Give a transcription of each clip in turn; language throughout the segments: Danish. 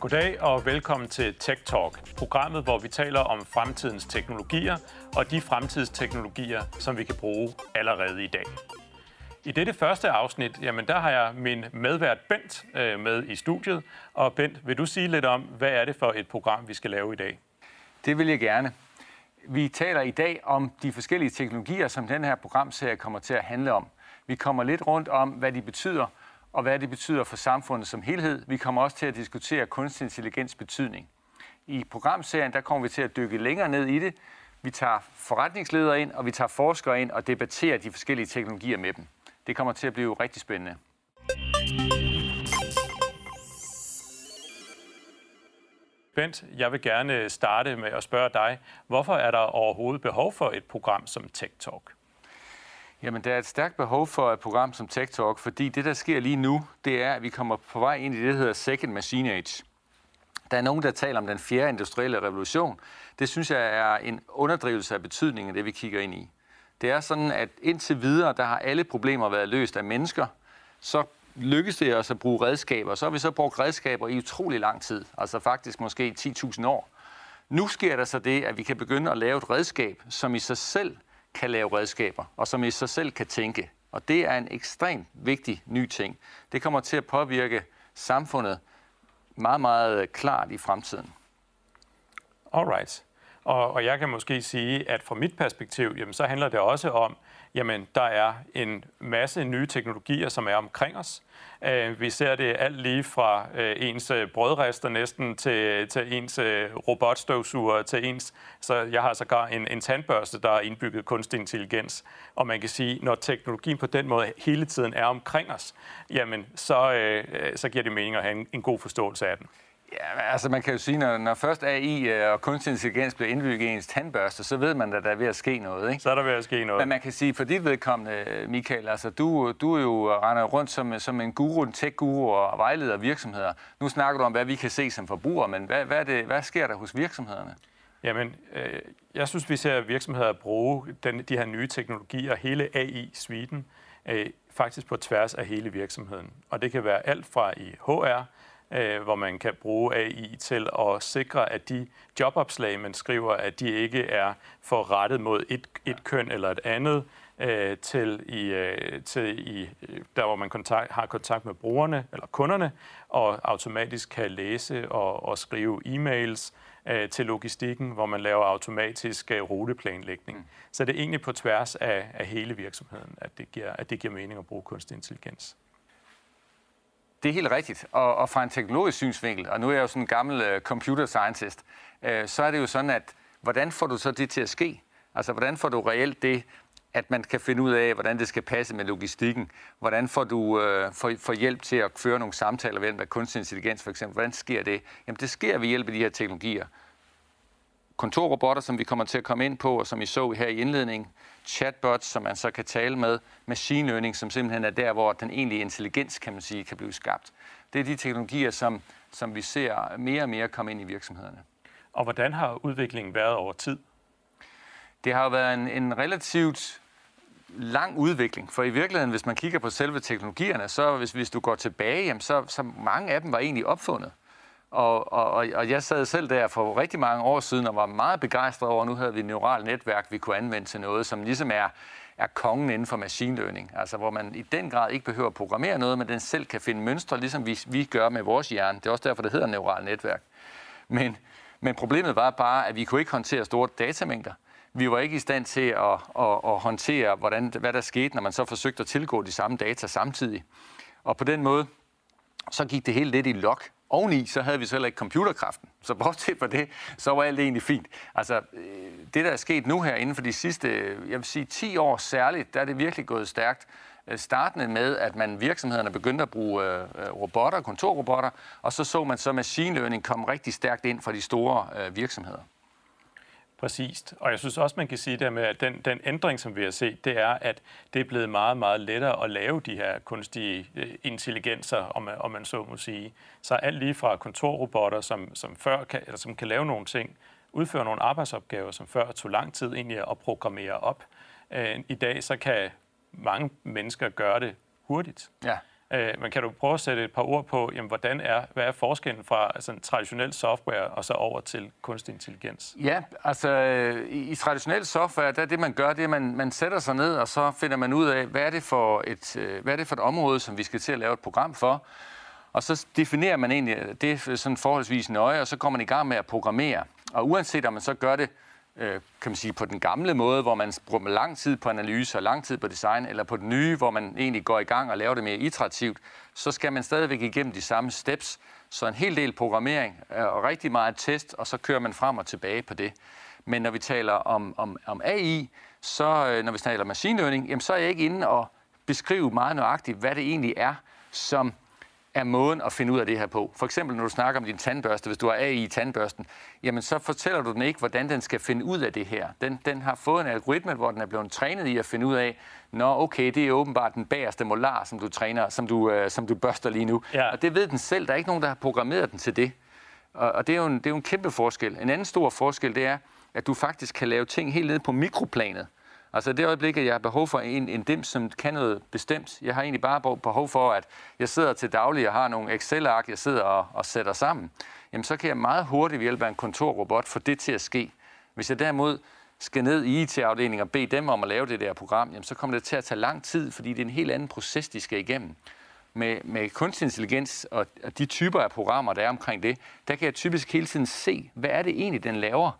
Goddag og velkommen til Tech Talk, programmet, hvor vi taler om fremtidens teknologier og de fremtidsteknologier, som vi kan bruge allerede i dag. I dette første afsnit, jamen der har jeg min medvært Bent øh, med i studiet. Og Bent, vil du sige lidt om, hvad er det for et program, vi skal lave i dag? Det vil jeg gerne. Vi taler i dag om de forskellige teknologier, som den her programserie kommer til at handle om. Vi kommer lidt rundt om, hvad de betyder, og hvad det betyder for samfundet som helhed. Vi kommer også til at diskutere kunstig intelligens betydning. I programserien der kommer vi til at dykke længere ned i det. Vi tager forretningsledere ind, og vi tager forskere ind og debatterer de forskellige teknologier med dem. Det kommer til at blive rigtig spændende. Bent, jeg vil gerne starte med at spørge dig, hvorfor er der overhovedet behov for et program som Tech Talk? Jamen, der er et stærkt behov for et program som Tech Talk, fordi det, der sker lige nu, det er, at vi kommer på vej ind i det, der hedder Second Machine Age. Der er nogen, der taler om den fjerde industrielle revolution. Det synes jeg er en underdrivelse af betydningen af det, vi kigger ind i. Det er sådan, at indtil videre, der har alle problemer været løst af mennesker. Så lykkes det os at bruge redskaber. Så har vi så brugt redskaber i utrolig lang tid. Altså faktisk måske 10.000 år. Nu sker der så det, at vi kan begynde at lave et redskab, som i sig selv kan lave redskaber, og som i sig selv kan tænke. Og det er en ekstremt vigtig ny ting. Det kommer til at påvirke samfundet meget, meget klart i fremtiden. Alright. Og, og jeg kan måske sige, at fra mit perspektiv, jamen, så handler det også om, jamen der er en masse nye teknologier, som er omkring os. Øh, vi ser det alt lige fra øh, ens øh, brødrester næsten til, til ens robotstøvsuger, til ens... Så jeg har sågar en, en tandbørste, der er indbygget kunstig intelligens. Og man kan sige, når teknologien på den måde hele tiden er omkring os, jamen så, så giver det mening at have en, en god forståelse af den. Ja, altså man kan jo sige, når, når først AI øh, og kunstig intelligens bliver indbygget i ens tandbørste, så ved man, at der er ved at ske noget. Ikke? Så er der ved at ske noget. Men man kan sige, for dit vedkommende, Michael, altså du, du er jo render rundt som, som en guru, en tech-guru og vejleder virksomheder. Nu snakker du om, hvad vi kan se som forbrugere, men hvad, hvad, det, hvad sker der hos virksomhederne? Jamen, øh, jeg synes, vi ser virksomheder bruge den, de her nye teknologier, hele AI-suiten, øh, faktisk på tværs af hele virksomheden. Og det kan være alt fra i HR, øh, hvor man kan bruge AI til at sikre, at de jobopslag, man skriver, at de ikke er forrettet mod et, et køn eller et andet, øh, til, i, øh, til i, der, hvor man kontakt, har kontakt med brugerne eller kunderne, og automatisk kan læse og, og skrive e-mails øh, til logistikken, hvor man laver automatisk øh, ruteplanlægning. Mm. Så det er egentlig på tværs af, af hele virksomheden, at det, giver, at det giver mening at bruge kunstig intelligens. Det er helt rigtigt. Og, og fra en teknologisk synsvinkel, og nu er jeg jo sådan en gammel uh, computer scientist, uh, så er det jo sådan, at hvordan får du så det til at ske? Altså, hvordan får du reelt det, at man kan finde ud af, hvordan det skal passe med logistikken? Hvordan får du øh, uh, for, for hjælp til at føre nogle samtaler ved med kunstig intelligens for eksempel? Hvordan sker det? Jamen, det sker ved hjælp af de her teknologier. Kontorrobotter, som vi kommer til at komme ind på, og som I så her i indledningen, chatbots, som man så kan tale med, machine learning, som simpelthen er der, hvor den egentlige intelligens, kan man sige, kan blive skabt. Det er de teknologier, som, som vi ser mere og mere komme ind i virksomhederne. Og hvordan har udviklingen været over tid? Det har jo været en, en relativt lang udvikling, for i virkeligheden, hvis man kigger på selve teknologierne, så hvis, hvis du går tilbage, jamen, så, så mange af dem var egentlig opfundet. Og, og, og jeg sad selv der for rigtig mange år siden og var meget begejstret over, at nu havde vi et neuralt netværk, vi kunne anvende til noget, som ligesom er, er kongen inden for machine learning. Altså hvor man i den grad ikke behøver at programmere noget, men den selv kan finde mønstre, ligesom vi, vi gør med vores hjerne. Det er også derfor, det hedder neuralt netværk. Men, men problemet var bare, at vi kunne ikke håndtere store datamængder. Vi var ikke i stand til at, at, at håndtere, hvordan, hvad der skete, når man så forsøgte at tilgå de samme data samtidig. Og på den måde, så gik det hele lidt i lok. Oveni, så havde vi så heller ikke computerkraften. Så bortset fra det, så var alt egentlig fint. Altså, øh, det der er sket nu her inden for de sidste, øh, jeg vil sige 10 år særligt, der er det virkelig gået stærkt. Øh, startende med, at man virksomhederne begyndte at bruge øh, robotter, kontorrobotter, og så så man så machine learning komme rigtig stærkt ind fra de store virksomheder. Præcist. Og jeg synes også, man kan sige der med, at den, den ændring, som vi har set, det er, at det er blevet meget, meget lettere at lave de her kunstige øh, intelligenser, om man, om man så må sige. Så alt lige fra kontorrobotter, som, som, før kan, eller som kan lave nogle ting, udføre nogle arbejdsopgaver, som før tog lang tid egentlig at programmere op. Øh, I dag så kan mange mennesker gøre det hurtigt. Ja. Øh, men kan du prøve at sætte et par ord på, jamen, hvordan er, hvad er forskellen fra altså, en traditionel software og så over til kunstig intelligens? Ja, altså i, i traditionel software, der det man gør, det er, at man, man sætter sig ned, og så finder man ud af, hvad er, det for et, øh, hvad er det for et område, som vi skal til at lave et program for. Og så definerer man egentlig det sådan forholdsvis nøje, og så kommer man i gang med at programmere. Og uanset om man så gør det øh, kan man sige, på den gamle måde, hvor man bruger lang tid på analyse og lang tid på design, eller på den nye, hvor man egentlig går i gang og laver det mere iterativt, så skal man stadigvæk igennem de samme steps. Så en hel del programmering øh, og rigtig meget test, og så kører man frem og tilbage på det. Men når vi taler om, om, om AI, så øh, når vi taler machine learning, jamen, så er jeg ikke inde og beskrive meget nøjagtigt, hvad det egentlig er, som er måden at finde ud af det her på. For eksempel, når du snakker om din tandbørste, hvis du har AI i tandbørsten, jamen så fortæller du den ikke, hvordan den skal finde ud af det her. Den, den har fået en algoritme, hvor den er blevet trænet i at finde ud af, nå okay, det er åbenbart den bagerste molar, som du træner, som du, øh, som du børster lige nu. Ja. Og det ved den selv. Der er ikke nogen, der har programmeret den til det. Og, og det, er jo en, det er jo en kæmpe forskel. En anden stor forskel, det er, at du faktisk kan lave ting helt ned på mikroplanet. Altså det øjeblik, at jeg har behov for en, en dims, som kan noget bestemt. Jeg har egentlig bare behov for, at jeg sidder til daglig og har nogle Excel-ark, jeg sidder og, og sætter sammen. Jamen så kan jeg meget hurtigt ved hjælp af en kontorrobot få det til at ske. Hvis jeg derimod skal ned i IT-afdelingen og bede dem om at lave det der program, jamen så kommer det til at tage lang tid, fordi det er en helt anden proces, de skal igennem. Med, med kunstig intelligens og, og de typer af programmer, der er omkring det, der kan jeg typisk hele tiden se, hvad er det egentlig, den laver.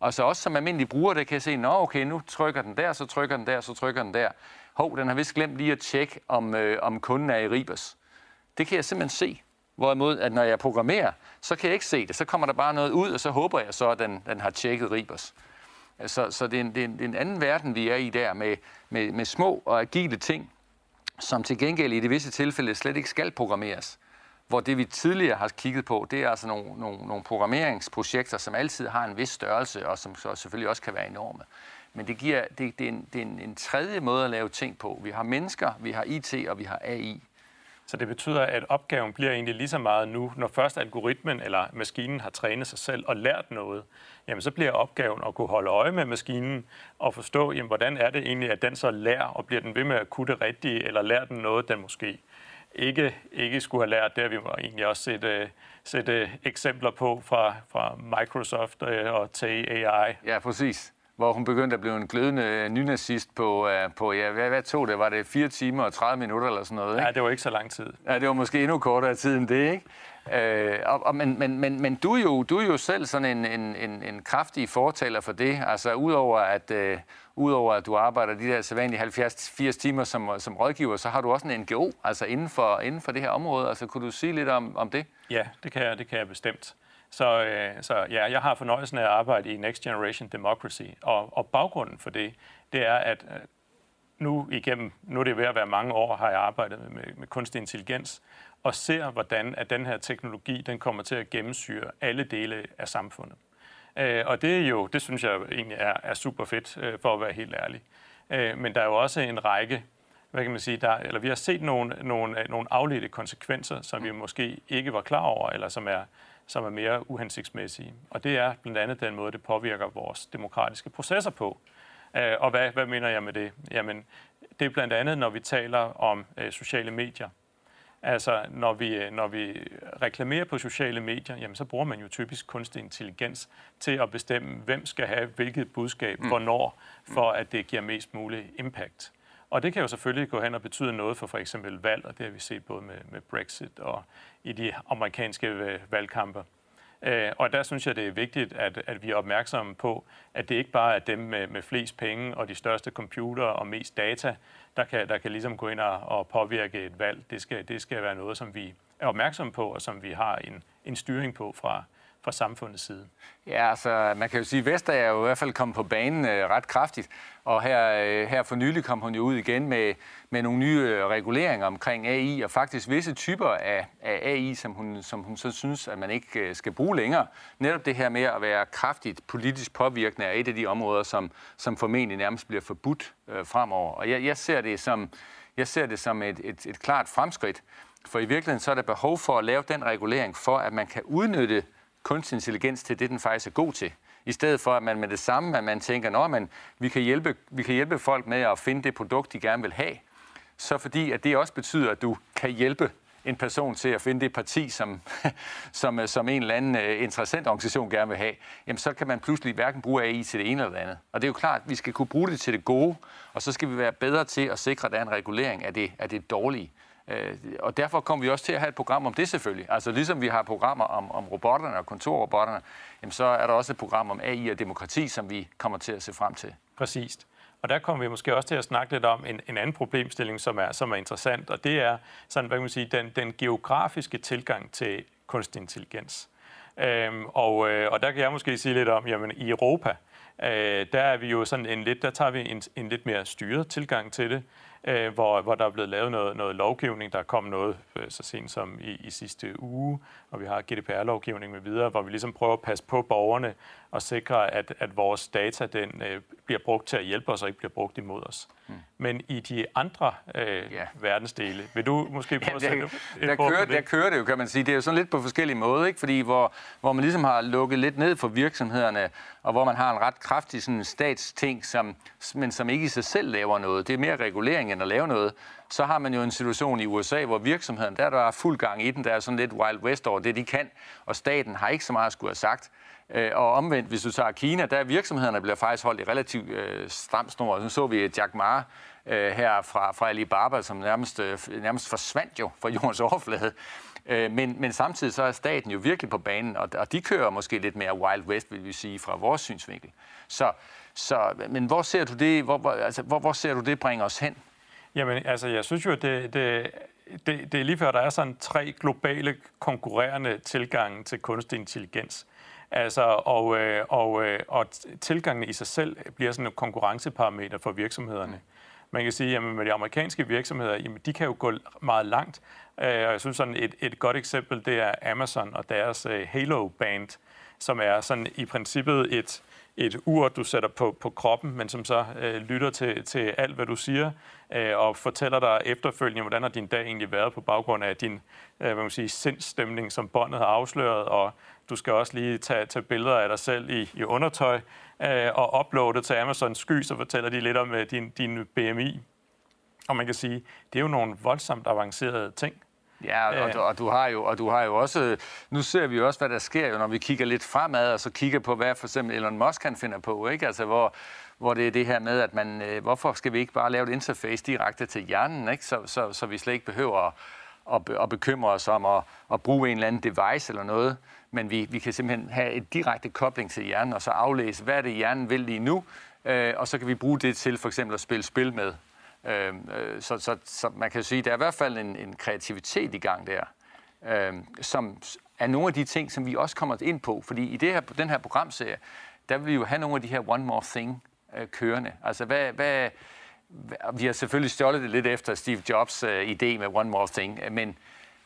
Og så også som almindelig bruger, der kan jeg se, nå okay, nu trykker den der, så trykker den der, så trykker den der. Hov, den har vist glemt lige at tjekke, om, øh, om kunden er i Ribers. Det kan jeg simpelthen se. Hvorimod, at når jeg programmerer, så kan jeg ikke se det. Så kommer der bare noget ud, og så håber jeg så, at den, den har tjekket Ribers. Så, så det, er en, det, er en, det er en anden verden, vi er i der, med, med, med små og agile ting, som til gengæld i det visse tilfælde slet ikke skal programmeres. Hvor det vi tidligere har kigget på, det er altså nogle, nogle, nogle programmeringsprojekter, som altid har en vis størrelse, og som så selvfølgelig også kan være enorme. Men det, giver, det, det er, en, det er en, en tredje måde at lave ting på. Vi har mennesker, vi har IT og vi har AI. Så det betyder, at opgaven bliver egentlig lige så meget nu, når først algoritmen eller maskinen har trænet sig selv og lært noget, jamen så bliver opgaven at kunne holde øje med maskinen og forstå, jamen, hvordan er det egentlig, at den så lærer, og bliver den ved med at kunne det rigtige, eller lærer den noget, den måske ikke, ikke skulle have lært. Det har vi egentlig også set, uh, set uh, eksempler på fra, fra Microsoft uh, og til AI. Ja, præcis hvor hun begyndte at blive en glødende nynazist på, uh, på ja, hvad, hvad tog det? Var det 4 timer og 30 minutter eller sådan noget? Ikke? Ja, det var ikke så lang tid. Ja, det var måske endnu kortere tid end det, ikke? Øh, og, og, men, men, men, men du, er jo, du er jo selv sådan en, en, en, en kraftig fortaler for det. Altså udover at, øh, udover at du arbejder de der sædvanlige 70-80 timer som, som rådgiver, så har du også en NGO altså inden for, inden for det her område. Altså kunne du sige lidt om, om det? Ja, det kan jeg, det kan jeg bestemt. Så, øh, så ja, jeg har fornøjelsen af at arbejde i Next Generation Democracy, og, og baggrunden for det, det er, at øh, nu igennem, nu er det ved at være mange år, har jeg arbejdet med, med, med kunstig intelligens, og ser, hvordan at den her teknologi den kommer til at gennemsyre alle dele af samfundet. Øh, og det er jo, det synes jeg egentlig er, er super fedt, øh, for at være helt ærlig. Øh, men der er jo også en række, hvad kan man sige, der, eller vi har set nogle, nogle, nogle afledte konsekvenser, som vi måske ikke var klar over, eller som er, som er mere uhensigtsmæssige. Og det er blandt andet den måde, det påvirker vores demokratiske processer på. Og hvad, hvad mener jeg med det? Jamen, det er blandt andet, når vi taler om sociale medier. Altså, når vi, når vi reklamerer på sociale medier, jamen, så bruger man jo typisk kunstig intelligens til at bestemme, hvem skal have hvilket budskab, mm. hvornår, for at det giver mest mulig impact. Og det kan jo selvfølgelig gå hen og betyde noget for for eksempel valg, og det har vi set både med, med Brexit og i de amerikanske øh, valgkampe. Øh, og der synes jeg, det er vigtigt, at, at vi er opmærksomme på, at det ikke bare er dem med, med flest penge og de største computer og mest data, der kan, der kan ligesom gå ind og, og påvirke et valg. Det skal, det skal være noget, som vi er opmærksomme på, og som vi har en, en styring på fra, fra samfundets side? Ja, altså man kan jo sige, at Vestager er jo i hvert fald kommet på banen øh, ret kraftigt, og her, øh, her for nylig kom hun jo ud igen med, med nogle nye øh, reguleringer omkring AI, og faktisk visse typer af, af AI, som hun, som hun så synes, at man ikke øh, skal bruge længere. Netop det her med at være kraftigt politisk påvirkende er et af de områder, som, som formentlig nærmest bliver forbudt øh, fremover. Og jeg, jeg ser det som, jeg ser det som et, et, et klart fremskridt, for i virkeligheden så er der behov for at lave den regulering, for at man kan udnytte kunstig intelligens til det, den faktisk er god til. I stedet for, at man med det samme, at man tænker, at vi, kan hjælpe, vi kan hjælpe folk med at finde det produkt, de gerne vil have, så fordi at det også betyder, at du kan hjælpe en person til at finde det parti, som, som, som en eller anden øh, interessant organisation gerne vil have, jamen så kan man pludselig hverken bruge AI til det ene eller det andet. Og det er jo klart, at vi skal kunne bruge det til det gode, og så skal vi være bedre til at sikre, at der er en regulering af det, af det dårlige. Øh, og derfor kommer vi også til at have et program om det selvfølgelig. Altså ligesom vi har programmer om, om robotterne og kontorrobotterne, jamen så er der også et program om AI og demokrati, som vi kommer til at se frem til. Præcist. Og der kommer vi måske også til at snakke lidt om en, en anden problemstilling, som er, som er interessant, og det er sådan, hvad kan man sige, den, den geografiske tilgang til kunstig intelligens. Øhm, og, øh, og der kan jeg måske sige lidt om, jamen i Europa, øh, der er vi jo sådan en lidt, der tager vi en, en lidt mere styret tilgang til det øh, hvor, hvor der er blevet lavet noget, noget lovgivning. Der kom noget øh, så sent som i, i sidste uge, og vi har GDPR-lovgivning med videre, hvor vi ligesom prøver at passe på borgerne og sikre, at, at vores data den, øh, bliver brugt til at hjælpe os og ikke bliver brugt imod os. Mm. Men i de andre øh, yeah. verdensdele, vil du måske prøve ja, at sætte der, der, kører, der kører det jo, kan man sige. Det er jo sådan lidt på forskellige måder, ikke? Fordi hvor, hvor man ligesom har lukket lidt ned for virksomhederne, og hvor man har en ret kraftig sådan statsting, som, men som ikke i sig selv laver noget. Det er mere regulering end at lave noget. Så har man jo en situation i USA, hvor virksomheden, der, der er fuld gang i den, der er sådan lidt Wild West over det, de kan, og staten har ikke så meget at skulle have sagt. Øh, og omvendt, hvis du tager Kina, der er virksomhederne bliver faktisk holdt i relativt øh, stram snor. Så så vi Jack Ma øh, her fra, fra Alibaba, som nærmest, øh, nærmest forsvandt jo fra jordens overflade. Øh, men, men samtidig så er staten jo virkelig på banen, og, og de kører måske lidt mere Wild West, vil vi sige, fra vores synsvinkel. Så, så, men hvor ser du det, hvor, hvor, altså, hvor, hvor ser du det bringe os hen? Jamen, altså, jeg synes jo, at det, det, det, det er lige før, der er sådan tre globale konkurrerende tilgange til kunstig intelligens. Altså, og, øh, og, øh, og tilgangen i sig selv bliver sådan en konkurrenceparameter for virksomhederne. Man kan sige, at med de amerikanske virksomheder, jamen, de kan jo gå meget langt. Øh, og jeg synes, sådan et, et godt eksempel, det er Amazon og deres øh, Halo Band, som er sådan i princippet et, et ur, du sætter på, på kroppen, men som så øh, lytter til, til alt, hvad du siger, øh, og fortæller dig efterfølgende, hvordan har din dag egentlig været på baggrund af din øh, hvad man sige, sindsstemning, som båndet har afsløret, og du skal også lige tage, tage billeder af dig selv i, i undertøj øh, og uploade til Amazon Sky, så fortæller de lidt om øh, din, din BMI. Og man kan sige, det er jo nogle voldsomt avancerede ting. Ja, og, du, og, du har jo, og du har jo også, nu ser vi jo også, hvad der sker, når vi kigger lidt fremad, og så kigger på, hvad for eksempel Elon Musk kan finde på, ikke? Altså, hvor, hvor det er det her med, at man, øh, hvorfor skal vi ikke bare lave et interface direkte til hjernen, ikke? Så, så, så vi slet ikke behøver at, at, at bekymre os om at, at bruge en eller anden device eller noget, men vi, vi kan simpelthen have et direkte kobling til hjernen, og så aflæse, hvad det, hjernen vil lige nu, øh, og så kan vi bruge det til for eksempel at spille spil med. Øhm, øh, så, så, så man kan sige, at der er i hvert fald en, en kreativitet i gang der, øh, som er nogle af de ting, som vi også kommer ind på. Fordi i det her, den her programserie, der vil vi jo have nogle af de her one more thing øh, kørende. Altså, hvad, hvad, vi har selvfølgelig stjålet det lidt efter Steve Jobs øh, idé med one more thing, øh, men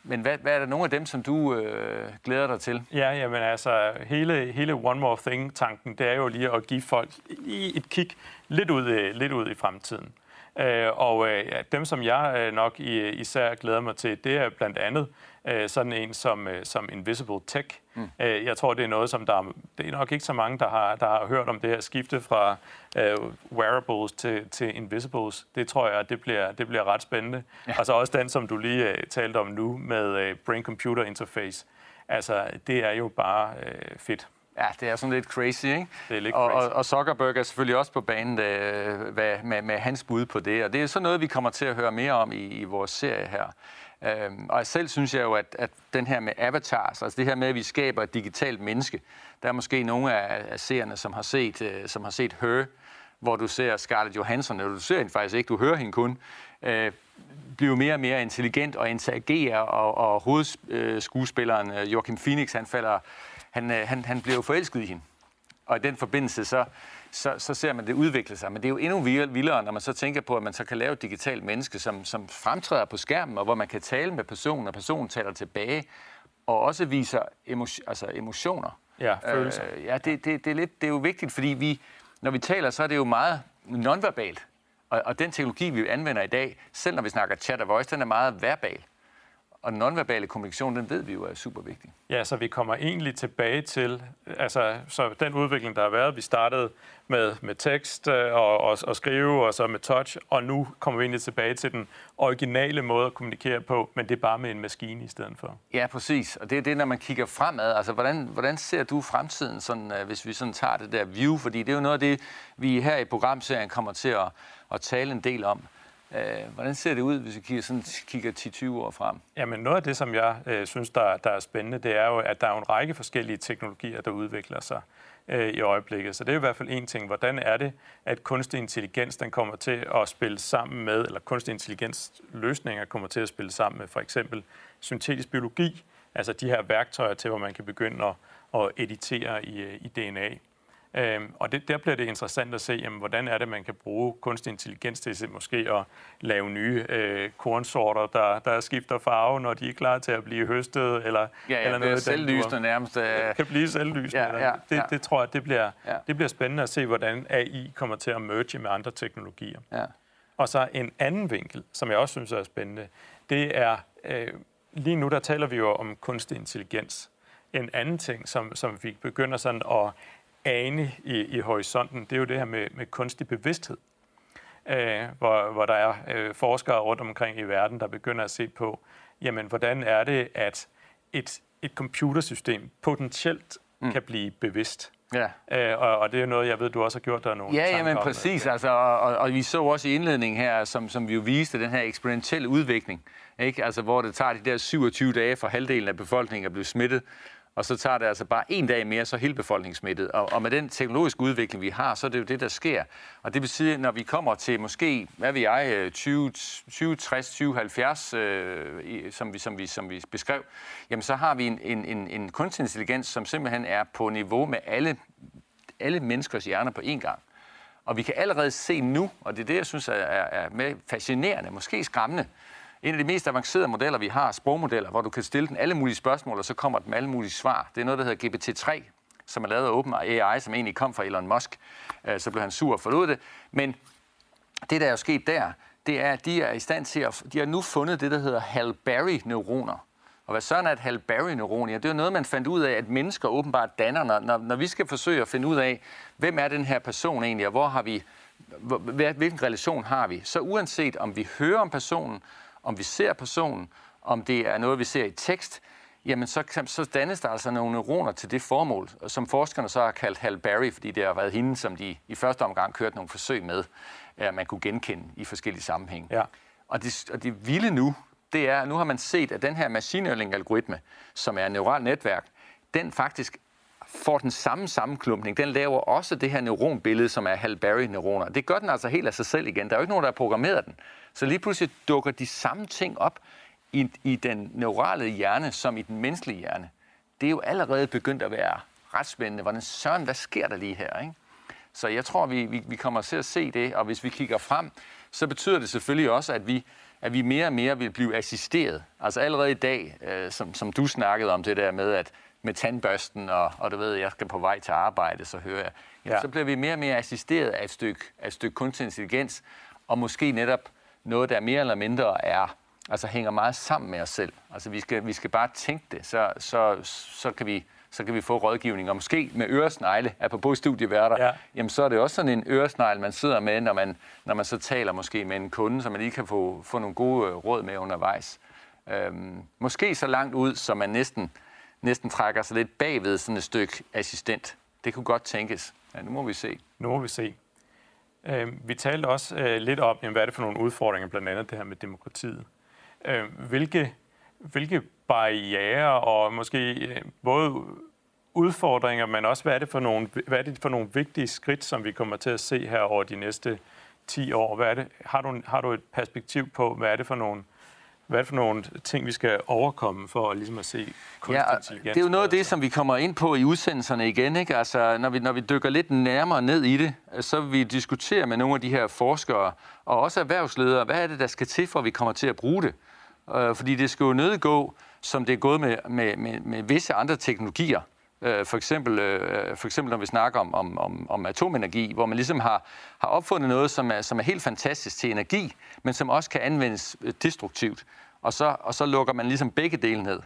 men hvad, hvad er der nogle af dem, som du øh, glæder dig til? Ja, jamen altså, hele, hele One More Thing-tanken, det er jo lige at give folk lige et kig lidt ud, lidt ud i fremtiden. Øh, og øh, dem, som jeg øh, nok især glæder mig til, det er blandt andet sådan en som, som Invisible Tech. Mm. Jeg tror, det er noget, som der det er nok ikke så mange, der har, der har hørt om det her skifte fra uh, wearables til, til invisibles. Det tror jeg, det bliver, det bliver ret spændende. Ja. Og så også den, som du lige uh, talte om nu med uh, Brain-Computer Interface. Altså, det er jo bare uh, fedt. Ja, det er sådan lidt crazy, ikke? Det er lidt og, crazy. Og, og Zuckerberg er selvfølgelig også på banen øh, hvad, med, med hans bud på det, og det er sådan noget, vi kommer til at høre mere om i, i vores serie her. Øhm, og selv synes jeg jo, at, at den her med avatars, altså det her med, at vi skaber et digitalt menneske, der er måske nogle af, af seerne, som har set, øh, som har set Her, hvor du ser Scarlett Johansson, eller du ser hende faktisk ikke, du hører hende kun, øh, blive mere og mere intelligent og interagere, og, og hovedskuespilleren øh, Joachim Phoenix, han falder han, øh, han, han blev forelsket i hende. Og i den forbindelse, så, så, så ser man det udvikle sig. Men det er jo endnu vildere, når man så tænker på, at man så kan lave et digitalt menneske, som, som fremtræder på skærmen, og hvor man kan tale med personen, og personen taler tilbage, og også viser emotion, altså emotioner. Ja, følelser. Øh, ja, det, det, det, er lidt, det er jo vigtigt, fordi vi, når vi taler, så er det jo meget nonverbalt. Og, og den teknologi, vi anvender i dag, selv når vi snakker chat og voice, den er meget verbal. Og den nonverbale kommunikation, den ved vi jo er super vigtig. Ja, så vi kommer egentlig tilbage til, altså så den udvikling, der har været, vi startede med, med tekst øh, og, og, og skrive, og så med touch, og nu kommer vi egentlig tilbage til den originale måde at kommunikere på, men det er bare med en maskine i stedet for. Ja, præcis. Og det er det, når man kigger fremad. Altså, hvordan, hvordan ser du fremtiden, sådan, øh, hvis vi sådan tager det der view? Fordi det er jo noget af det, vi her i programserien kommer til at, at tale en del om. Øh, hvordan ser det ud, hvis vi kigger, sådan, kigger 10-20 år frem? Jamen noget af det, som jeg øh, synes, der, der er spændende, det er jo, at der er en række forskellige teknologier, der udvikler sig øh, i øjeblikket. Så det er i hvert fald en ting. Hvordan er det, at kunstig intelligens den kommer til at spille sammen med, eller kunstig intelligens løsninger kommer til at spille sammen med for eksempel syntetisk biologi, altså de her værktøjer til, hvor man kan begynde at, at editere i, øh, i DNA. Øhm, og det, der bliver det interessant at se, jamen, hvordan er det, man kan bruge kunstig intelligens til måske at lave nye øh, kornsorter, der, der skifter farve, når de er klar til at blive høstet, eller, ja, ja, eller noget selvlysende nærmest. Øh... Kan blive selvlysende. Ja, ja, det, ja. det tror jeg, det bliver, ja. det bliver spændende at se, hvordan AI kommer til at merge med andre teknologier. Ja. Og så en anden vinkel, som jeg også synes er spændende, det er, øh, lige nu der taler vi jo om kunstig intelligens. En anden ting, som, som vi begynder sådan at ane i, i horisonten, det er jo det her med, med kunstig bevidsthed. Øh, hvor, hvor der er øh, forskere rundt omkring i verden, der begynder at se på, jamen, hvordan er det, at et, et computersystem potentielt mm. kan blive bevidst. Ja. Øh, og, og det er noget, jeg ved, du også har gjort der nogle Ja, jamen præcis. Altså, og, og vi så også i indledningen her, som, som vi jo viste, den her eksperimentelle udvikling, ikke? Altså, hvor det tager de der 27 dage for halvdelen af befolkningen at blive smittet, og så tager det altså bare en dag mere, så hele befolkningen smittet. Og, og med den teknologiske udvikling, vi har, så er det jo det, der sker. Og det vil sige, når vi kommer til måske, hvad ved jeg, 20, 20 60, 20, 70, øh, øh som, vi, som, vi, som vi beskrev, jamen så har vi en, en, en, en kunstig intelligens, som simpelthen er på niveau med alle, alle menneskers hjerner på én gang. Og vi kan allerede se nu, og det er det, jeg synes er, er, er med fascinerende, måske skræmmende, en af de mest avancerede modeller, vi har, sprogmodeller, hvor du kan stille den alle mulige spørgsmål, og så kommer den med alle mulige svar. Det er noget, der hedder GPT-3, som er lavet af OpenAI, som egentlig kom fra Elon Musk. Øh, så blev han sur og forlod det. Men det, der er jo sket der, det er, at de er i stand til at... De har nu fundet det, der hedder Hal Berry-neuroner. Og hvad sådan er et Hal Berry-neuron? Ja, det er noget, man fandt ud af, at mennesker åbenbart danner, når, når, når vi skal forsøge at finde ud af, hvem er den her person egentlig, og hvor har vi, hvilken relation har vi. Så uanset om vi hører om personen, om vi ser personen, om det er noget, vi ser i tekst, jamen så, så dannes der altså nogle neuroner til det formål, som forskerne så har kaldt Hal Berry, fordi det har været hende, som de i første omgang kørte nogle forsøg med, at man kunne genkende i forskellige sammenhænge. Ja. Og, det, og det vilde nu, det er, at nu har man set, at den her machine learning-algoritme, som er et neuralt netværk, den faktisk får den samme sammenklumpning. Den laver også det her neuronbillede, som er Hal Berry-neuroner. Det gør den altså helt af sig selv igen. Der er jo ikke nogen, der har programmeret den. Så lige pludselig dukker de samme ting op i, i den neurale hjerne, som i den menneskelige hjerne. Det er jo allerede begyndt at være ret spændende. Hvordan søren, hvad sker der lige her? Ikke? Så jeg tror, vi, vi, vi kommer til at se det, og hvis vi kigger frem, så betyder det selvfølgelig også, at vi, at vi mere og mere vil blive assisteret. Altså allerede i dag, øh, som, som du snakkede om det der med, at med tandbørsten, og, og du ved, jeg skal på vej til arbejde, så hører jeg, ja. så bliver vi mere og mere assisteret af et stykke, af et stykke kunstig intelligens, og måske netop noget, der mere eller mindre er, altså hænger meget sammen med os selv. Altså vi skal, vi skal bare tænke det, så, så, så, kan vi, så kan vi få rådgivning. Og måske med øresnegle, apropos studieværter, ja. jamen så er det også sådan en øresnegle, man sidder med, når man, når man så taler måske med en kunde, så man lige kan få, få nogle gode råd med undervejs. Øhm, måske så langt ud, så man næsten, næsten trækker sig lidt bagved sådan et stykke assistent. Det kunne godt tænkes. Ja, nu må vi se. Nu må vi se. Øh, vi talte også øh, lidt om, jamen, hvad er det for nogle udfordringer, blandt andet det her med demokratiet. Øh, hvilke, hvilke barriere og måske øh, både udfordringer, men også hvad er, det for nogle, hvad er det for nogle vigtige skridt, som vi kommer til at se her over de næste 10 år? Hvad er det? Har, du, har du et perspektiv på, hvad er det for nogle hvad for nogle ting, vi skal overkomme for at, ligesom at se kunstig ja, intelligens? Det er jo noget af det, som vi kommer ind på i udsendelserne igen. Ikke? Altså, når, vi, når vi dykker lidt nærmere ned i det, så vil vi diskutere med nogle af de her forskere, og også erhvervsledere, hvad er det, der skal til, for at vi kommer til at bruge det? Uh, fordi det skal jo nødgå, som det er gået med, med, med, med visse andre teknologier. Uh, for, eksempel, øh, for eksempel når vi snakker om, om, om, om atomenergi, hvor man ligesom har, har opfundet noget, som er, som er helt fantastisk til energi, men som også kan anvendes øh, destruktivt. og så, og så lukker man ligesom begge dele ned.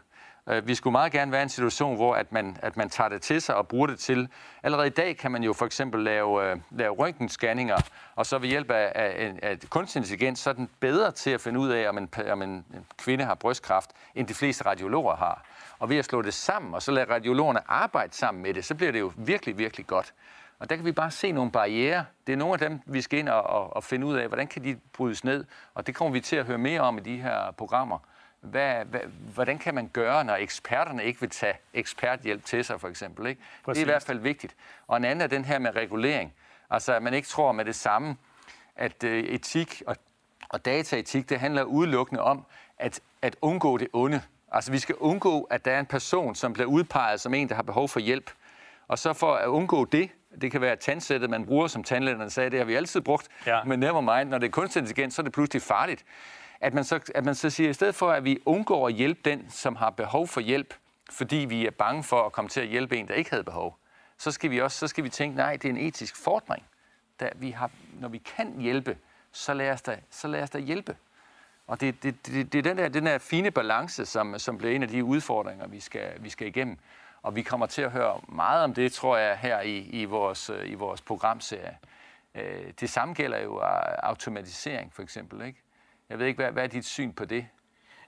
Øh, vi skulle meget gerne være i en situation, hvor at man, at man tager det til sig og bruger det til. Allerede i dag kan man jo for eksempel lave, øh, lave røntgenscanninger, og så ved hjælp af, af, af kunstig intelligens, så er den bedre til at finde ud af, om en, om en kvinde har brystkræft, end de fleste radiologer har. Og ved at slå det sammen, og så lade radiologerne arbejde sammen med det, så bliver det jo virkelig, virkelig godt. Og der kan vi bare se nogle barriere. Det er nogle af dem, vi skal ind og, og, og finde ud af, hvordan kan de brydes ned. Og det kommer vi til at høre mere om i de her programmer. Hvad, hvad, hvordan kan man gøre, når eksperterne ikke vil tage eksperthjælp til sig, for eksempel? Ikke? Det er i hvert fald vigtigt. Og en anden er den her med regulering. Altså, at man ikke tror med det samme, at øh, etik og, og dataetik, det handler udelukkende om at, at undgå det onde. Altså, vi skal undgå, at der er en person, som bliver udpeget som en, der har behov for hjælp. Og så for at undgå det, det kan være tandsættet, man bruger, som tandlægerne sagde, det har vi altid brugt, ja. men never mind, når det er kunstig intelligens, så er det pludselig farligt at man, så, at man så siger, at i stedet for, at vi undgår at hjælpe den, som har behov for hjælp, fordi vi er bange for at komme til at hjælpe en, der ikke havde behov, så skal vi også så skal vi tænke, nej, det er en etisk fordring. Da vi har, når vi kan hjælpe, så lad os da, så lad os da hjælpe. Og det, det, det, det er den der, den der fine balance, som, som bliver en af de udfordringer, vi skal, vi skal igennem. Og vi kommer til at høre meget om det, tror jeg, her i, i, vores, i vores programserie. Øh, det samme gælder jo øh, automatisering, for eksempel. Ikke? Jeg ved ikke, hvad, hvad er dit syn på det?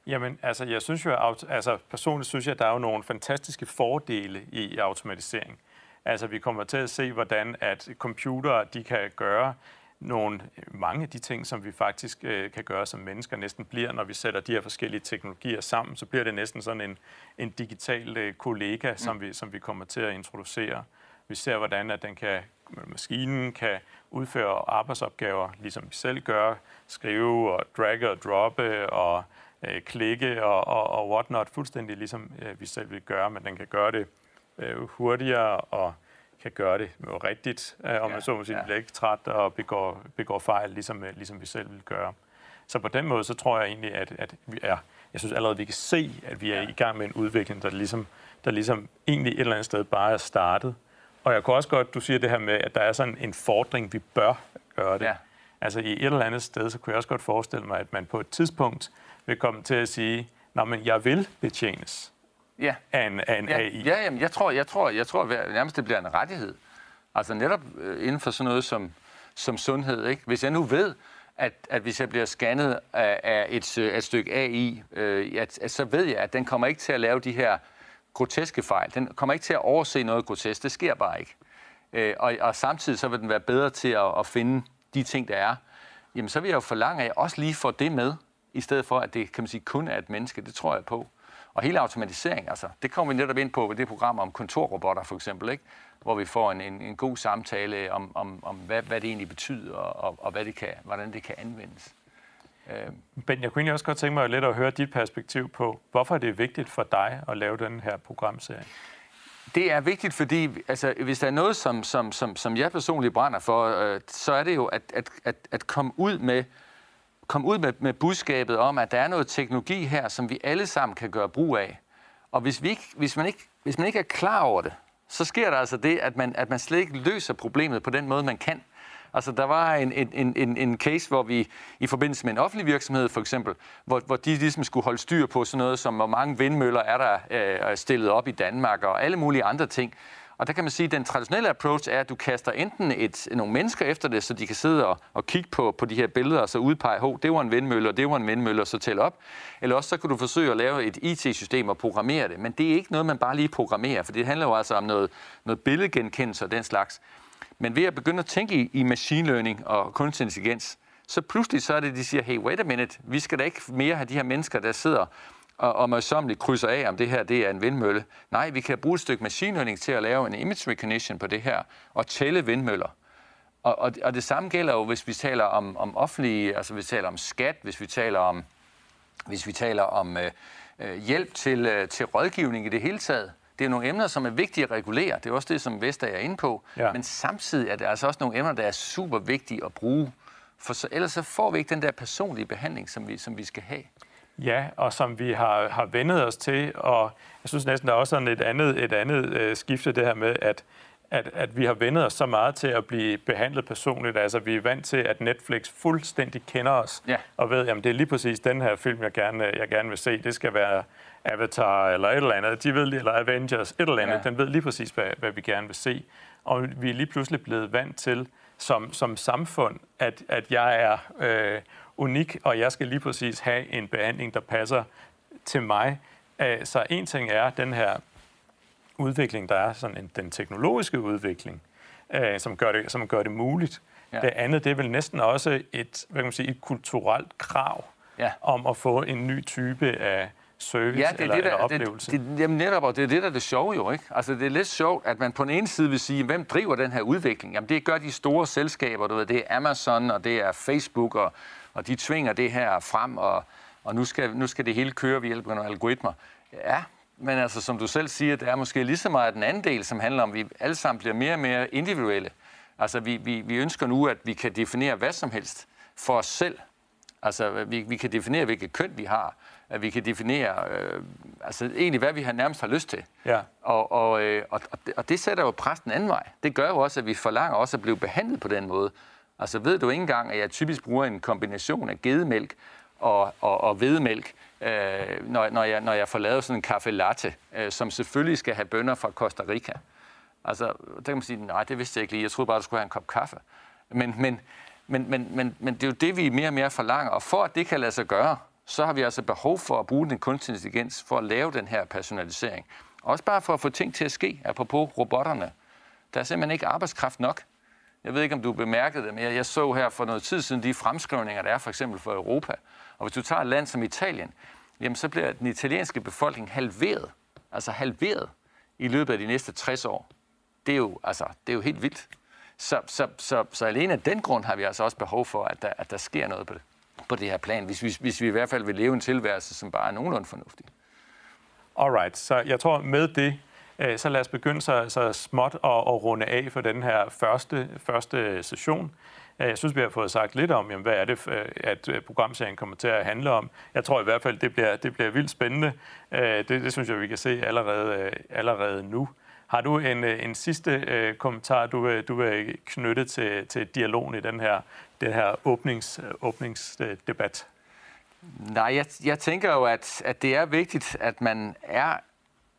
Jamen, altså, jeg synes jo, altså, personligt synes jeg, at der er jo nogle fantastiske fordele i automatisering. Altså, vi kommer til at se, hvordan at computere, de kan gøre nogle, mange af de ting, som vi faktisk øh, kan gøre som mennesker, næsten bliver, når vi sætter de her forskellige teknologier sammen, så bliver det næsten sådan en, en digital øh, kollega, mm. som, vi, som vi kommer til at introducere. Vi ser, hvordan at den kan, maskinen kan udføre arbejdsopgaver, ligesom vi selv gør, skrive og dragge og droppe og øh, klikke og, og, og whatnot, fuldstændig ligesom øh, vi selv vil gøre, men den kan gøre det øh, hurtigere og kan gøre det rigtigt, øh, om man så må sige, ja. bliver ikke træt og begår, begår fejl, ligesom, øh, ligesom vi selv vil gøre. Så på den måde, så tror jeg egentlig, at, at vi er, jeg synes allerede, at vi kan se, at vi er ja. i gang med en udvikling, der ligesom, der ligesom egentlig et eller andet sted bare er startet. Og jeg kunne også godt, du siger det her med, at der er sådan en fordring, vi bør gøre det. Ja. Altså i et eller andet sted, så kunne jeg også godt forestille mig, at man på et tidspunkt vil komme til at sige, Nå, men jeg vil betjenes ja. af en, af en ja. AI. Ja, jamen, jeg tror, jeg tror, jeg tror nærmest det bliver en rettighed. Altså netop øh, inden for sådan noget som, som sundhed. Ikke? Hvis jeg nu ved, at, at hvis jeg bliver scannet af, af et, et stykke AI, øh, at, at så ved jeg, at den kommer ikke til at lave de her groteske fejl. Den kommer ikke til at overse noget grotesk. Det sker bare ikke. Øh, og, og samtidig så vil den være bedre til at, at finde de ting, der er. Jamen, så vil jeg jo forlange, at jeg også lige får det med, i stedet for, at det kan man sige, kun er et menneske. Det tror jeg på. Og hele automatisering, altså, det kommer vi netop ind på ved det program om kontorrobotter for eksempel, ikke? hvor vi får en, en, en god samtale om, om, om hvad, hvad det egentlig betyder, og, og hvad det kan, hvordan det kan anvendes. Øh, ben, jeg kunne egentlig også godt tænke mig lidt at høre dit perspektiv på, hvorfor det er vigtigt for dig at lave den her programserie? Det er vigtigt, fordi altså, hvis der er noget, som, som, som, som jeg personligt brænder for, øh, så er det jo at, at, at, at komme ud med komme ud med, med budskabet om, at der er noget teknologi her, som vi alle sammen kan gøre brug af. Og hvis, vi ikke, hvis, man, ikke, hvis man ikke er klar over det, så sker der altså det, at man, at man slet ikke løser problemet på den måde, man kan. Altså, der var en, en, en, en case, hvor vi i forbindelse med en offentlig virksomhed, for eksempel, hvor, hvor de ligesom skulle holde styr på sådan noget som, hvor mange vindmøller er der øh, stillet op i Danmark, og alle mulige andre ting. Og der kan man sige, at den traditionelle approach er, at du kaster enten et, nogle mennesker efter det, så de kan sidde og, og kigge på, på de her billeder, og så udpege, at det var en vindmølle, og det var en vindmølle, og så tælle op. Eller også så kan du forsøge at lave et IT-system og programmere det. Men det er ikke noget, man bare lige programmerer, for det handler jo altså om noget, noget billedgenkendelse og den slags. Men ved at begynde at tænke i, i machine learning og kunstig intelligens, så pludselig så er det, de siger, hey, wait a minute, vi skal da ikke mere have de her mennesker, der sidder og, og møjsommeligt krydser af, om det her det er en vindmølle. Nej, vi kan bruge et stykke machine learning til at lave en image recognition på det her, og tælle vindmøller. Og, og, og det samme gælder jo, hvis vi taler om, om offentlige, altså hvis vi taler om skat, hvis vi taler om, hvis vi taler om øh, øh hjælp til, øh, til rådgivning i det hele taget det er nogle emner, som er vigtige at regulere. Det er også det, som Vestager er inde på. Ja. Men samtidig er det altså også nogle emner, der er super vigtige at bruge. For så, ellers så får vi ikke den der personlige behandling, som vi, som vi skal have. Ja, og som vi har, har vendet os til. Og jeg synes næsten, der er også sådan et andet, et andet øh, skifte, det her med, at at, at vi har vendet os så meget til at blive behandlet personligt. Altså, vi er vant til, at Netflix fuldstændig kender os, Ja. og ved, jamen det er lige præcis den her film, jeg gerne, jeg gerne vil se. Det skal være Avatar eller et eller andet. De ved, eller Avengers, et eller andet. Ja. Den ved lige præcis, hvad, hvad vi gerne vil se. Og vi er lige pludselig blevet vant til, som, som samfund, at, at jeg er øh, unik, og jeg skal lige præcis have en behandling, der passer til mig. Så en ting er den her udvikling, der er sådan en, den teknologiske udvikling, øh, som, gør det, som gør det muligt. Ja. Det andet, det er vel næsten også et, hvad kan man sige, et kulturelt krav Ja. om at få en ny type af service Ja, det er eller, det, eller der, oplevelse. det, det, jamen netop, og det er det, der er det sjove jo, ikke? Altså, det er lidt sjovt, at man på den ene side vil sige, hvem driver den her udvikling? Jamen, det gør de store selskaber, du ved, det er Amazon, og det er Facebook, og, og de tvinger det her frem, og, og nu, skal, nu skal det hele køre ved hjælp af nogle algoritmer. Ja, men altså, som du selv siger, det er måske lige så meget den anden del, som handler om, at vi alle sammen bliver mere og mere individuelle. Altså, vi, vi, vi ønsker nu, at vi kan definere hvad som helst for os selv. Altså, vi, vi kan definere, hvilket køn vi har. At vi kan definere, øh, altså egentlig, hvad vi har nærmest har lyst til. Ja. Og, og, øh, og, og, det, og det sætter jo pres den anden vej. Det gør jo også, at vi forlanger også at blive behandlet på den måde. Altså, ved du ikke engang, at jeg typisk bruger en kombination af gedemælk og, og, og hvedemælk, øh, når, når, jeg, når jeg får lavet sådan en kaffe latte, øh, som selvfølgelig skal have bønner fra Costa Rica. Altså, der kan man sige, nej, det vidste jeg ikke lige. Jeg troede bare, du skulle have en kop kaffe. Men, men, men, men, men, men det er jo det, vi mere og mere forlanger. Og for at det kan lade sig gøre, så har vi altså behov for at bruge den kunstig intelligens for at lave den her personalisering. Også bare for at få ting til at ske, apropos robotterne. Der er simpelthen ikke arbejdskraft nok. Jeg ved ikke, om du bemærkede det, men jeg jeg så her for noget tid siden de fremskrivninger, der er for eksempel for Europa. Og hvis du tager et land som Italien, jamen så bliver den italienske befolkning halveret. Altså halveret i løbet af de næste 60 år. Det er jo, altså, det er jo helt vildt. Så, så, så, så alene af den grund har vi altså også behov for, at der, at der sker noget på det, på det her plan, hvis, hvis, hvis vi i hvert fald vil leve en tilværelse, som bare er nogenlunde fornuftig. Alright, så jeg tror med det, øh, så lad os begynde så, så småt at, at runde af for den her første, første session. Jeg synes, vi har fået sagt lidt om, jamen, hvad er det, øh, at øh, programserien kommer til at handle om. Jeg tror i hvert fald, det bliver, det bliver vildt spændende. Øh, det, det synes jeg, vi kan se allerede, allerede nu. Har du en, en sidste øh, kommentar, du vil, du vil knytte til, til dialogen i den her, den her åbnings, åbningsdebat? Nej, jeg, jeg tænker jo, at, at det er vigtigt, at man er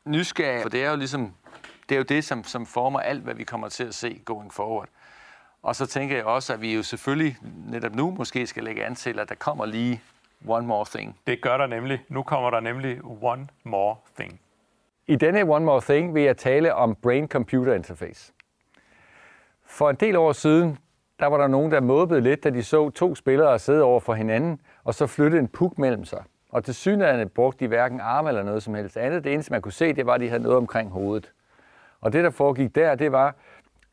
nysgerrig, for det er jo ligesom, det er jo det, som, som former alt, hvad vi kommer til at se going forward. Og så tænker jeg også, at vi jo selvfølgelig netop nu måske skal lægge an til, at der kommer lige one more thing. Det gør der nemlig. Nu kommer der nemlig one more thing. I denne One More Thing vil jeg tale om Brain-Computer Interface. For en del år siden, der var der nogen, der måbede lidt, da de så to spillere sidde over for hinanden, og så flytte en puk mellem sig. Og til synligheden brugte de hverken arme eller noget som helst andet. Det eneste, man kunne se, det var, at de havde noget omkring hovedet. Og det, der foregik der, det var,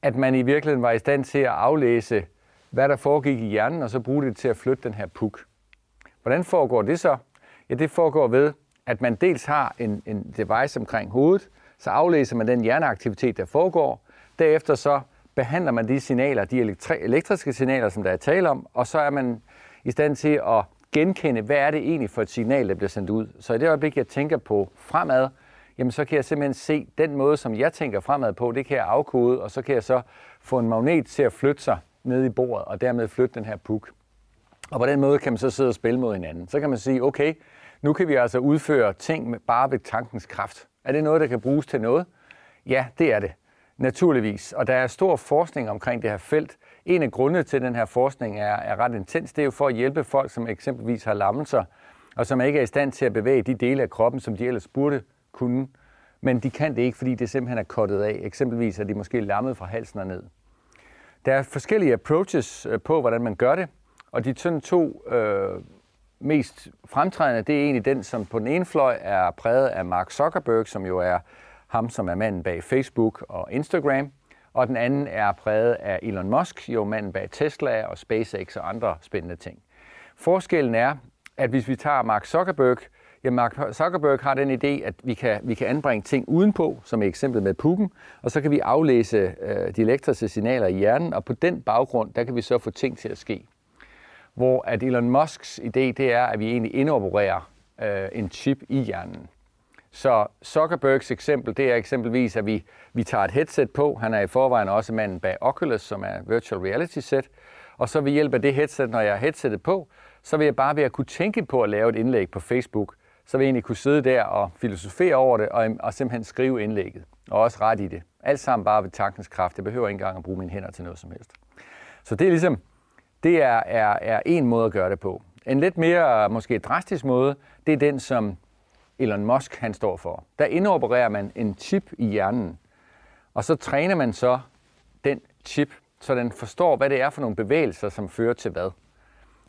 at man i virkeligheden var i stand til at aflæse, hvad der foregik i hjernen, og så bruge det til at flytte den her puk. Hvordan foregår det så? Ja, det foregår ved, at man dels har en, en device omkring hovedet, så aflæser man den hjerneaktivitet, der foregår. Derefter så behandler man de signaler, de elektri- elektriske signaler, som der er tale om, og så er man i stand til at genkende, hvad er det egentlig for et signal, der bliver sendt ud. Så i det øjeblik, jeg tænker på fremad, jamen så kan jeg simpelthen se den måde, som jeg tænker fremad på, det kan jeg afkode, og så kan jeg så få en magnet til at flytte sig ned i bordet, og dermed flytte den her puk. Og på den måde kan man så sidde og spille mod hinanden. Så kan man sige, okay, nu kan vi altså udføre ting med bare ved tankens kraft. Er det noget, der kan bruges til noget? Ja, det er det. Naturligvis. Og der er stor forskning omkring det her felt. En af grundene til, at den her forskning er, er ret intens, det er jo for at hjælpe folk, som eksempelvis har lammelser, og som ikke er i stand til at bevæge de dele af kroppen, som de ellers burde kunne. Men de kan det ikke, fordi det simpelthen er kottet af. Eksempelvis er de måske lammet fra halsen og ned. Der er forskellige approaches øh, på, hvordan man gør det, og de sådan to øh, mest fremtrædende, det er egentlig den, som på den ene fløj er præget af Mark Zuckerberg, som jo er ham, som er manden bag Facebook og Instagram, og den anden er præget af Elon Musk, jo manden bag Tesla og SpaceX og andre spændende ting. Forskellen er, at hvis vi tager Mark Zuckerberg, ja, Mark Zuckerberg har den idé, at vi kan, vi kan anbringe ting udenpå, som i eksemplet med pukken, og så kan vi aflæse øh, de elektriske signaler i hjernen, og på den baggrund, der kan vi så få ting til at ske. Hvor at Elon Musks idé, det er, at vi egentlig indopererer øh, en chip i hjernen. Så Zuckerbergs eksempel, det er eksempelvis, at vi, vi tager et headset på. Han er i forvejen også manden bag Oculus, som er virtual reality set. Og så ved hjælp af det headset, når jeg har headsetet på, så vil jeg bare ved at kunne tænke på at lave et indlæg på Facebook, så vil jeg egentlig kunne sidde der og filosofere over det, og, og simpelthen skrive indlægget, og også ret i det. Alt sammen bare ved tankens kraft. Jeg behøver ikke engang at bruge mine hænder til noget som helst. Så det er ligesom, det er, er, er en måde at gøre det på. En lidt mere måske drastisk måde, det er den, som Elon Musk han står for. Der indopererer man en chip i hjernen, og så træner man så den chip, så den forstår, hvad det er for nogle bevægelser, som fører til hvad.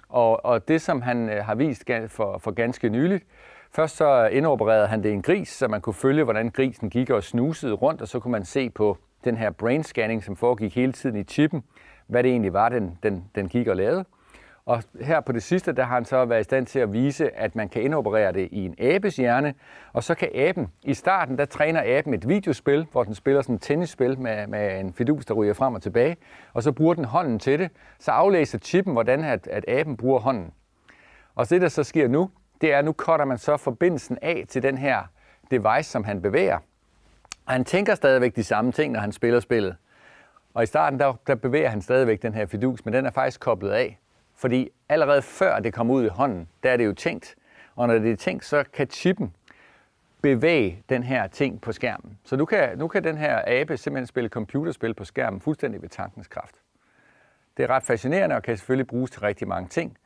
Og, og det, som han øh, har vist for, for ganske nyligt, først så indopererede han det i en gris, så man kunne følge, hvordan grisen gik og snusede rundt, og så kunne man se på den her brain scanning, som foregik hele tiden i chippen, hvad det egentlig var, den, den, den gik og lavede. Og her på det sidste, der har han så været i stand til at vise, at man kan indoperere det i en abes hjerne, og så kan aben, i starten, der træner aben et videospil, hvor den spiller sådan et tennisspil med, med en fidus, der ryger frem og tilbage, og så bruger den hånden til det, så aflæser chippen, hvordan at, at aben bruger hånden. Og det, der så sker nu, det er, at nu cutter man så forbindelsen af til den her device, som han bevæger. Og han tænker stadigvæk de samme ting, når han spiller spillet. Og i starten, der, der bevæger han stadigvæk den her fidus, men den er faktisk koblet af. Fordi allerede før det kommer ud i hånden, der er det jo tænkt. Og når det er tænkt, så kan chippen bevæge den her ting på skærmen. Så nu kan, nu kan den her abe simpelthen spille computerspil på skærmen fuldstændig ved tankens kraft. Det er ret fascinerende og kan selvfølgelig bruges til rigtig mange ting.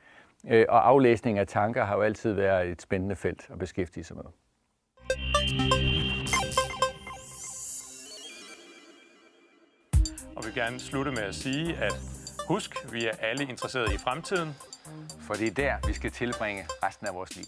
Øh, og aflæsning af tanker har jo altid været et spændende felt at beskæftige sig med. Og vi vil gerne slutte med at sige, at husk, vi er alle interesserede i fremtiden. For det er der, vi skal tilbringe resten af vores liv.